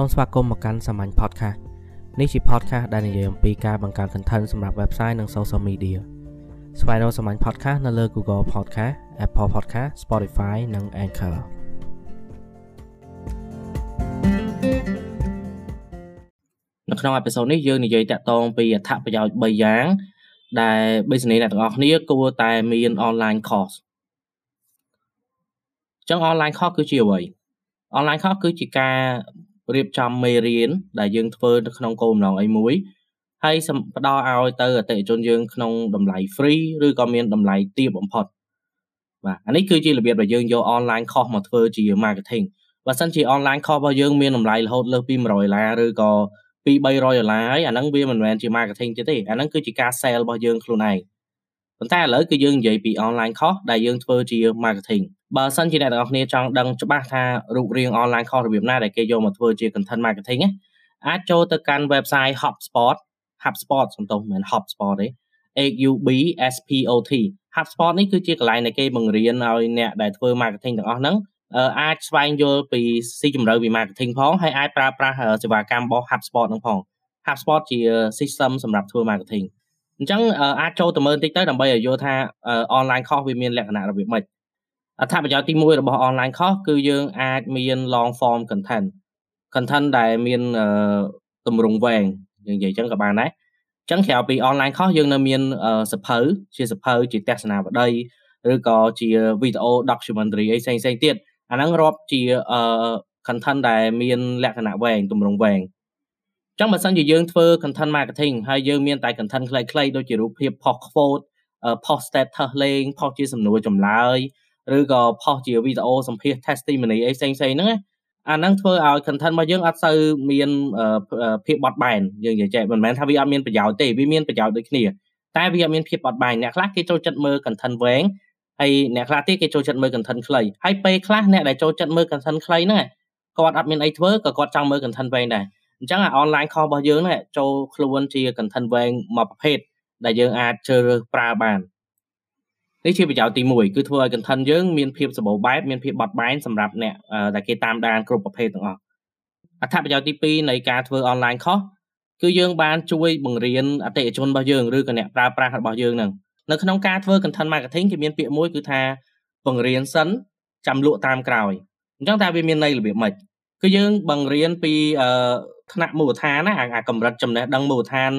សូមស្វាគមន៍មកកាន់សាមញ្ញ podcast នេះជា podcast ដែលនិយាយអំពីការបង្កើត content សម្រាប់ website និង social media ស្វែងរកសាមញ្ញ podcast នៅលើ Google Podcast Apple Podcast Spotify និង Anchor នៅក្នុងអេពីសូតនេះយើងនិយាយតាក់ទងពីអត្ថប្រយោជន៍3យ៉ាង ដែល business អ្នកទាំងអស់គ្នាគួរតែមាន online course ចឹង online course គឺជាអ្វី online course គឺជាការ រៀបចំមេរៀនដែលយើងធ្វើនៅក្នុងគោលបំណងអីមួយហើយផ្ដល់ឲ្យទៅអតិថិជនយើងក្នុងតម្លៃ free ឬក៏មានតម្លៃទាបបំផុតបាទអានេះគឺជារបៀបដែលយើងយក online course មកធ្វើជា marketing បើសិនជា online course របស់យើងមានតម្លៃរហូតលើសពី100ដុល្លារឬក៏ពី300ដុល្លារហើយអាហ្នឹងវាមិនមែនជា marketing ទេទេអាហ្នឹងគឺជាការ sell របស់យើងខ្លួនឯង ប៉ុន្តែឥឡូវគឺយើងនិយាយពី online course ដែលយើងធ្វើជា marketing បើសិនជាអ្នកទាំងអស់គ្នាចង់ដឹងច្បាស់ថារូបរាង online course របៀបណាដែលគេយកមកធ្វើជា content marketing អាចចូលទៅកាន់ website HubSpot HubSpot សំទោសមិនមែន HubSpot ទេ HUB SPOT HubSpot នេះគឺជាកន្លែងដែលគេបង្រៀនឲ្យអ្នកដែលធ្វើ marketing ទាំងអស់ហ្នឹងអាចស្វែងយល់ពីស៊ីជម្រៅពី marketing ផងហើយអាចប្រើប្រាស់សេវាកម្មរបស់ HubSpot ហ្នឹងផង HubSpot ជា system សម្រាប់ធ្វើ marketing អញ្ចឹងអាចចូលទៅមើលបន្តិចទៅដើម្បីឲ្យយល់ថា online course វាមានលក្ខណៈរបៀបម៉េចអត្ថប្រយោជន៍ទី1របស់ online course គឺយើងអាចមាន long form content content ដែលមានទម្រង់វែងយើងនិយាយអញ្ចឹងក៏បានដែរអញ្ចឹងក្រៅពី online course យើងនៅមានសភៅជាសភៅជាទស្សនាវដ្តីឬក៏ជាវីដេអូ documentary អីផ្សេងៗទៀតអាហ្នឹងរាប់ជា content ដែលមានលក្ខណៈវែងទម្រង់វែង ចឹងបើសិនជាយើងធ្វើ content marketing ហើយយើងមានតែ content ខ្លីៗដូចជារូបភាព post quote post status លេង post ជាសំណួរចម្លើយឬក៏ post ជាវីដេអូសម្ភាស testimony អីផ្សេងៗហ្នឹងអាហ្នឹងធ្វើឲ្យ content របស់យើងអត់សូវមានភាពបត់បែនយើងនិយាយចេះមិនមែនថាវាអត់មានប្រយោជន៍ទេវាមានប្រយោជន៍ដូចគ្នាតែវាអត់មានភាពបត់បែនអ្នកខ្លះគេចូលចិត្តមើល content វែងហើយអ្នកខ្លះទៀតគេចូលចិត្តមើល content ខ្លីហើយពេលខ្លះអ្នកដែលចូលចិត្តមើល content ខ្លីហ្នឹងគាត់អត់មានអីធ្វើក៏គាត់ចង់មើល content វែងដែរ អញ្ចឹងអា online course របស់យើងហ្នឹងចូលខ្លួនជា content វែងមួយប្រភេទដែលយើងអាចជ្រើសរើសប្រើបាននេះជាប្រយោជន៍ទី1គឺធ្វើឲ្យ content យើងមានភាពសម្បូរបែបមានភាពបត់បែនសម្រាប់អ្នកដែលគេតាមដានគ្រប់ប្រភេទទាំងអស់អត្ថប្រយោជន៍ទី2នៃការធ្វើ online course គឺយើងបានជួយបង្រៀនអតិថិជនរបស់យើងឬក៏អ្នកប្រើប្រាស់របស់យើងនឹងនៅក្នុងការធ្វើ content marketing គេមានពាក្យមួយគឺថាបង្រៀនសិនចាំលក់តាមក្រោយអញ្ចឹងតើវាមានន័យរបៀបម៉េចគឺយើងបង្រៀនពី ថ្នាក់មូលដ្ឋានណាអាកម្រិតចំណេះដឹងមូលដ្ឋាន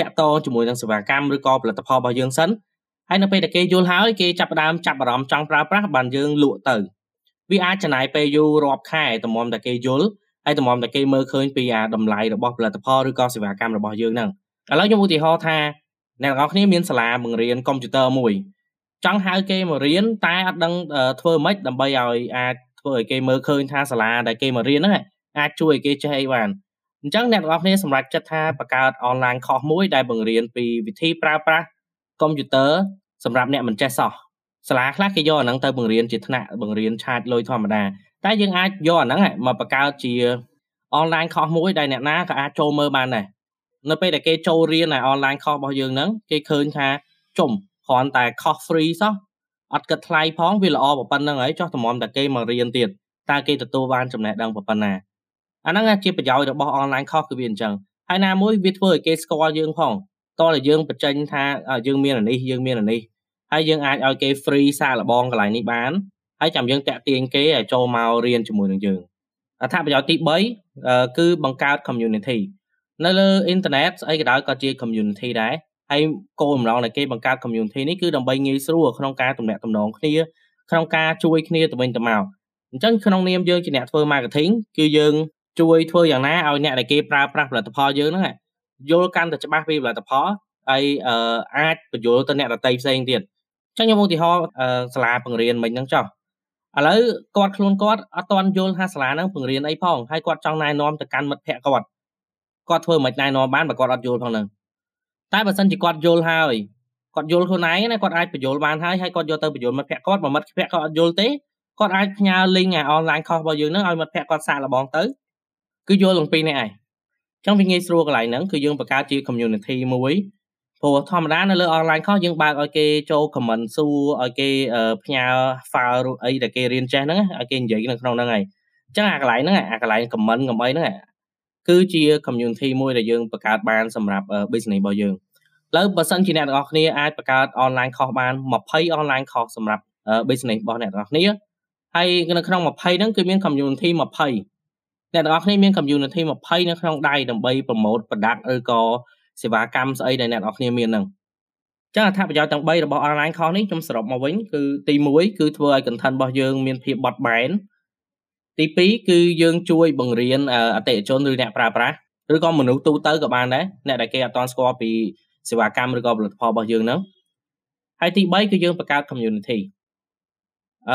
តាក់ទងជាមួយនឹងសេវាកម្មឬក៏ផលិតផលរបស់យើងសិនហើយនៅពេលដែលគេយល់ហើយគេចាប់ផ្ដើមចាប់អារម្មណ៍ចង់ប្រើប្រាស់បានយើងលក់ទៅវាអាចចំណាយពេលយូររាប់ខែតម្រាំតែគេយល់ហើយតម្រាំតែគេមើលឃើញពីអាតម្លៃរបស់ផលិតផលឬក៏សេវាកម្មរបស់យើងហ្នឹងឥឡូវខ្ញុំឧទាហរណ៍ថាអ្នកទាំងអស់គ្នាមានសាលាបង្រៀនកុំព្យូទ័រមួយចង់ហៅគេមករៀនតែអត់ដឹងធ្វើម៉េចដើម្បីឲ្យអាចធ្វើឲ្យគេមើលឃើញថាសាលាដែលគេមករៀនហ្នឹងអាចជួយឲ្យគេចេះអីបាន អញ្ចឹងអ្នកទាំងអស់គ្នាសម្រេចចិត្តថាបង្កើត online course មួយដែលបង្រៀនពីវិធីប្រើប្រាស់កុំព្យូទ័រសម្រាប់អ្នកមិនចេះសោះសាលាខ្លះគេយកអាហ្នឹងទៅបង្រៀនជាថ្នាក់បង្រៀនឆាតលុយធម្មតាតែយើងអាចយកអាហ្នឹងមកបង្កើតជា online course មួយដែលអ្នកណាក៏អាចចូលមើលបានដែរនៅពេលដែលគេចូលរៀននៅ online course របស់យើងហ្នឹងគេឃើញថាជុំគ្រាន់តែ cost free សោះអត់គិតថ្លៃផងវាល្អប៉ុណ្្នឹងហើយចោះតម្រាំតែគេមករៀនទៀតតើគេទទួលបានចំណេះដឹងប៉ុណ្ណា អាហ្នឹងជាប្រយោជន៍របស់ online course គឺវាអញ្ចឹងហើយណាមួយវាធ្វើឲ្យគេស្គាល់យើងផងតើយើងបញ្ចេញថាយើងមានអានេះយើងមានអានេះហើយយើងអាចឲ្យគេ free សាកល្បងកន្លែងនេះបានហើយចាំយើងតាក់ទាញគេឲ្យចូលមករៀនជាមួយនឹងយើងអត្ថប្រយោជន៍ទី3គឺបង្កើត community នៅលើអ៊ីនធឺណិតស្អីក៏ដោយក៏ជា community ដែរហើយគោលបំណងនៃគេបង្កើត community នេះគឺដើម្បីងាយស្រួលក្នុងការទំនាក់ទំនងគ្នាក្នុងការជួយគ្នាទៅវិញទៅមកអញ្ចឹងក្នុងនាមយើងជាអ្នកធ្វើ marketing គឺយើង ជួយធ្វើយ៉ាងណាឲ្យអ្នកដែលគេប្រើប្រាស់ផលិតផលយើងហ្នឹងយល់កាន់តែច្បាស់ពីផលិតផលហើយអាចបញ្យល់ទៅអ្នកដទៃផ្សេងទៀតអញ្ចឹងខ្ញុំឧទាហរណ៍សាលាបង្រៀនមិញហ្នឹងចុះឥឡូវគាត់ខ្លួនគាត់អត់ទាន់យល់ថាសាលាហ្នឹងបង្រៀនអីផងហើយគាត់ចង់ណែនាំទៅកាន់មិត្តភ័ក្តិគាត់គាត់ធ្វើមិនណែនាំបានបើគាត់អត់យល់ផងហ្នឹងតែបើសិនជាគាត់យល់ហើយគាត់យល់ខ្លួនឯងណាគាត់អាចបញ្យល់បានហើយហើយគាត់យកទៅបញ្យល់មិត្តភ័ក្តិគាត់បើមិត្តភ័ក្តិគាត់អត់យល់ទេគាត់អាចផ្ញើ link អា online course របស់យើងហ្នឹងឲ្យមិត្តភ័ក្តិគាត់សាកល្បងទៅ គឺយល់ទាំងពីរនេះឯងចឹងវាងាយស្រួលកន្លែងហ្នឹងគឺយើងបង្កើតជា community មួយព្រោះធម្មតានៅលើ online course យើងបើកឲ្យគេចូល comment សួរឲ្យគេផ្ញើ file អីដែលគេរៀនចេះហ្នឹងឲ្យគេនិយាយនៅក្នុងហ្នឹងហើយអញ្ចឹងអាកន្លែងហ្នឹងអាកន្លែង comment កំអីហ្នឹងគឺជា community មួយដែលយើងបង្កើតបានសម្រាប់ business របស់យើងឥឡូវបើសិនជាអ្នកទាំងអស់គ្នាអាចបង្កើត online course បាន20 online course សម្រាប់ business របស់អ្នកទាំងអស់គ្នាហើយនៅក្នុង20ហ្នឹងគឺមាន community 20 អ្នកទាំងអស់គ្នាមាន community 20នៅក្នុងដៃដើម្បី promote product ឬក៏សេវាកម្មស្អីដែលអ្នកទាំងអស់គ្នាមានហ្នឹងចឹងអត្ថប្រយោជន៍ទាំង3របស់ online course នេះខ្ញុំសរុបមកវិញគឺទី1គឺធ្វើឲ្យ content របស់យើងមានភាពបត់បែនទី2គឺយើងជួយបង្រៀនអតិថិជនឬអ្នកប្រើប្រាស់ឬក៏មនុស្សទូទៅក៏បានដែរអ្នកដែលគេអត់ទាន់ស្គាល់ពីសេវាកម្មឬក៏ផលិតផលរបស់យើងហ្នឹងហើយទី3គឺយើងបង្កើត community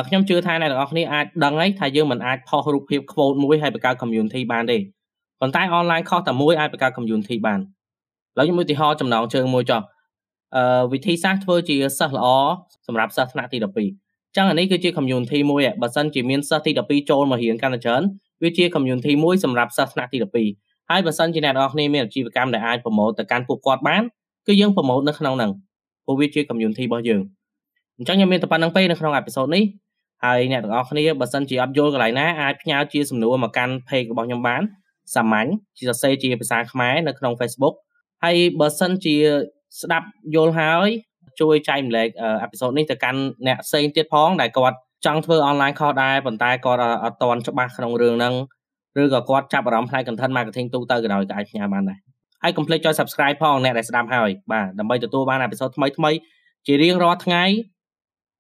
ខ្ញុំជឿថាអ្នកទាំងអស់គ្នាអាចដឹងហើយថាយើងមិនអាចផុសរូបភាព quote មួយហើយបង្កើត community បានទេប៉ុន្តែ online course តែមួយអាចបង្កើត community បានឥឡូវខ្ញុំឧទាហរណ៍ចំណងជើងមួយចុះអឺវិធីសាស្ត្រធ្វើជាសិស្សល្អសម្រាប់សិស្សថ្នាក់ទី12ចឹងអានេះគឺជា community មួយបើសិនជាមានសិស្សទី12ចូលមករៀនកាន់តែច្រើនវាជា community មួយសម្រាប់សិស្សថ្នាក់ទី12ហើយបើសិនជាអ្នកនរគ្នាមានអាជីវកម្មដែលអាចប្រម៉ូទទៅកាន់ពួកគាត់បានគឺយើងប្រម៉ូទនៅក្នុងហ្នឹងព្រោះវាជា community របស់យើង អញ្ចឹងខ្ញុំមានតែប៉ុណ្្នឹងពេកនៅក្នុងអេពីសូតនេះហើយអ្នកទាំងអស់គ្នាបើសិនជាអត់យល់កន្លែងណាអាចផ្ញើជាសំណួរមកកាន់ page របស់ខ្ញុំបានសាមញ្ញជាសរសេរជាភាសាខ្មែរនៅក្នុង Facebook ហើយបើសិនជាស្ដាប់យល់ហើយជួយចែកម្លែកអេពីសូតនេះទៅកាន់អ្នកផ្សេងទៀតផងដែលគាត់ចង់ធ្វើ online course ដែរប៉ុន្តែគាត់អត់ទាន់ច្បាស់ក្នុងរឿងហ្នឹងឬក៏គាត់ចាប់អារម្មណ៍ផ្នែក content marketing ទូទៅក៏ដោយក៏អាចផ្ញើបានដែរហើយកុំភ្លេចចុច subscribe ផងអ្នកដែលស្ដាប់ហើយបាទដើម្បីទទួលបានអេពីសូតថ្មីថ្មីជារៀងរាល់ថ្ងៃ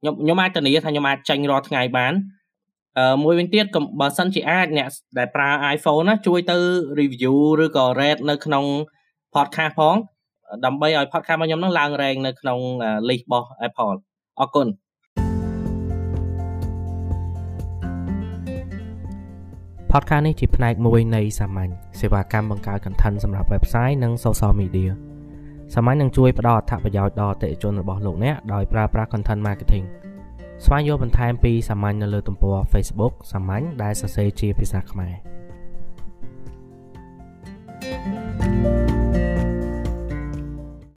ខ្ញុំខ្ញុំអាចធានាថាខ្ញុំអាចចាញ់រាល់ថ្ងៃបានអឺមួយវិញទៀតបើសិនជាអាចអ្នកដែលប្រើ iPhone ណាជួយទៅ review ឬក៏ rate នៅក្នុង podcast ផងដើម្បីឲ្យ podcast របស់ខ្ញុំនឹងឡើង rank នៅក្នុង list របស់ Apple អរគុណ podcast នេះជាផ្នែកមួយនៃសាមញ្ញសេវាកម្មបង្កើត content សម្រាប់ website និង social media សាមញ្ញនឹងជួយផ្ដល់អត្ថប្រយោជន៍ដល់អតិថិជនរបស់លោកអ្នកដោយប្រើប្រាស់ content marketing ស្វែងយល់បន្ថែមពីសាមញ្ញនៅលើទំព័រ Facebook សាមញ្ញដែលសរសេរជាភាសាខ្មែរ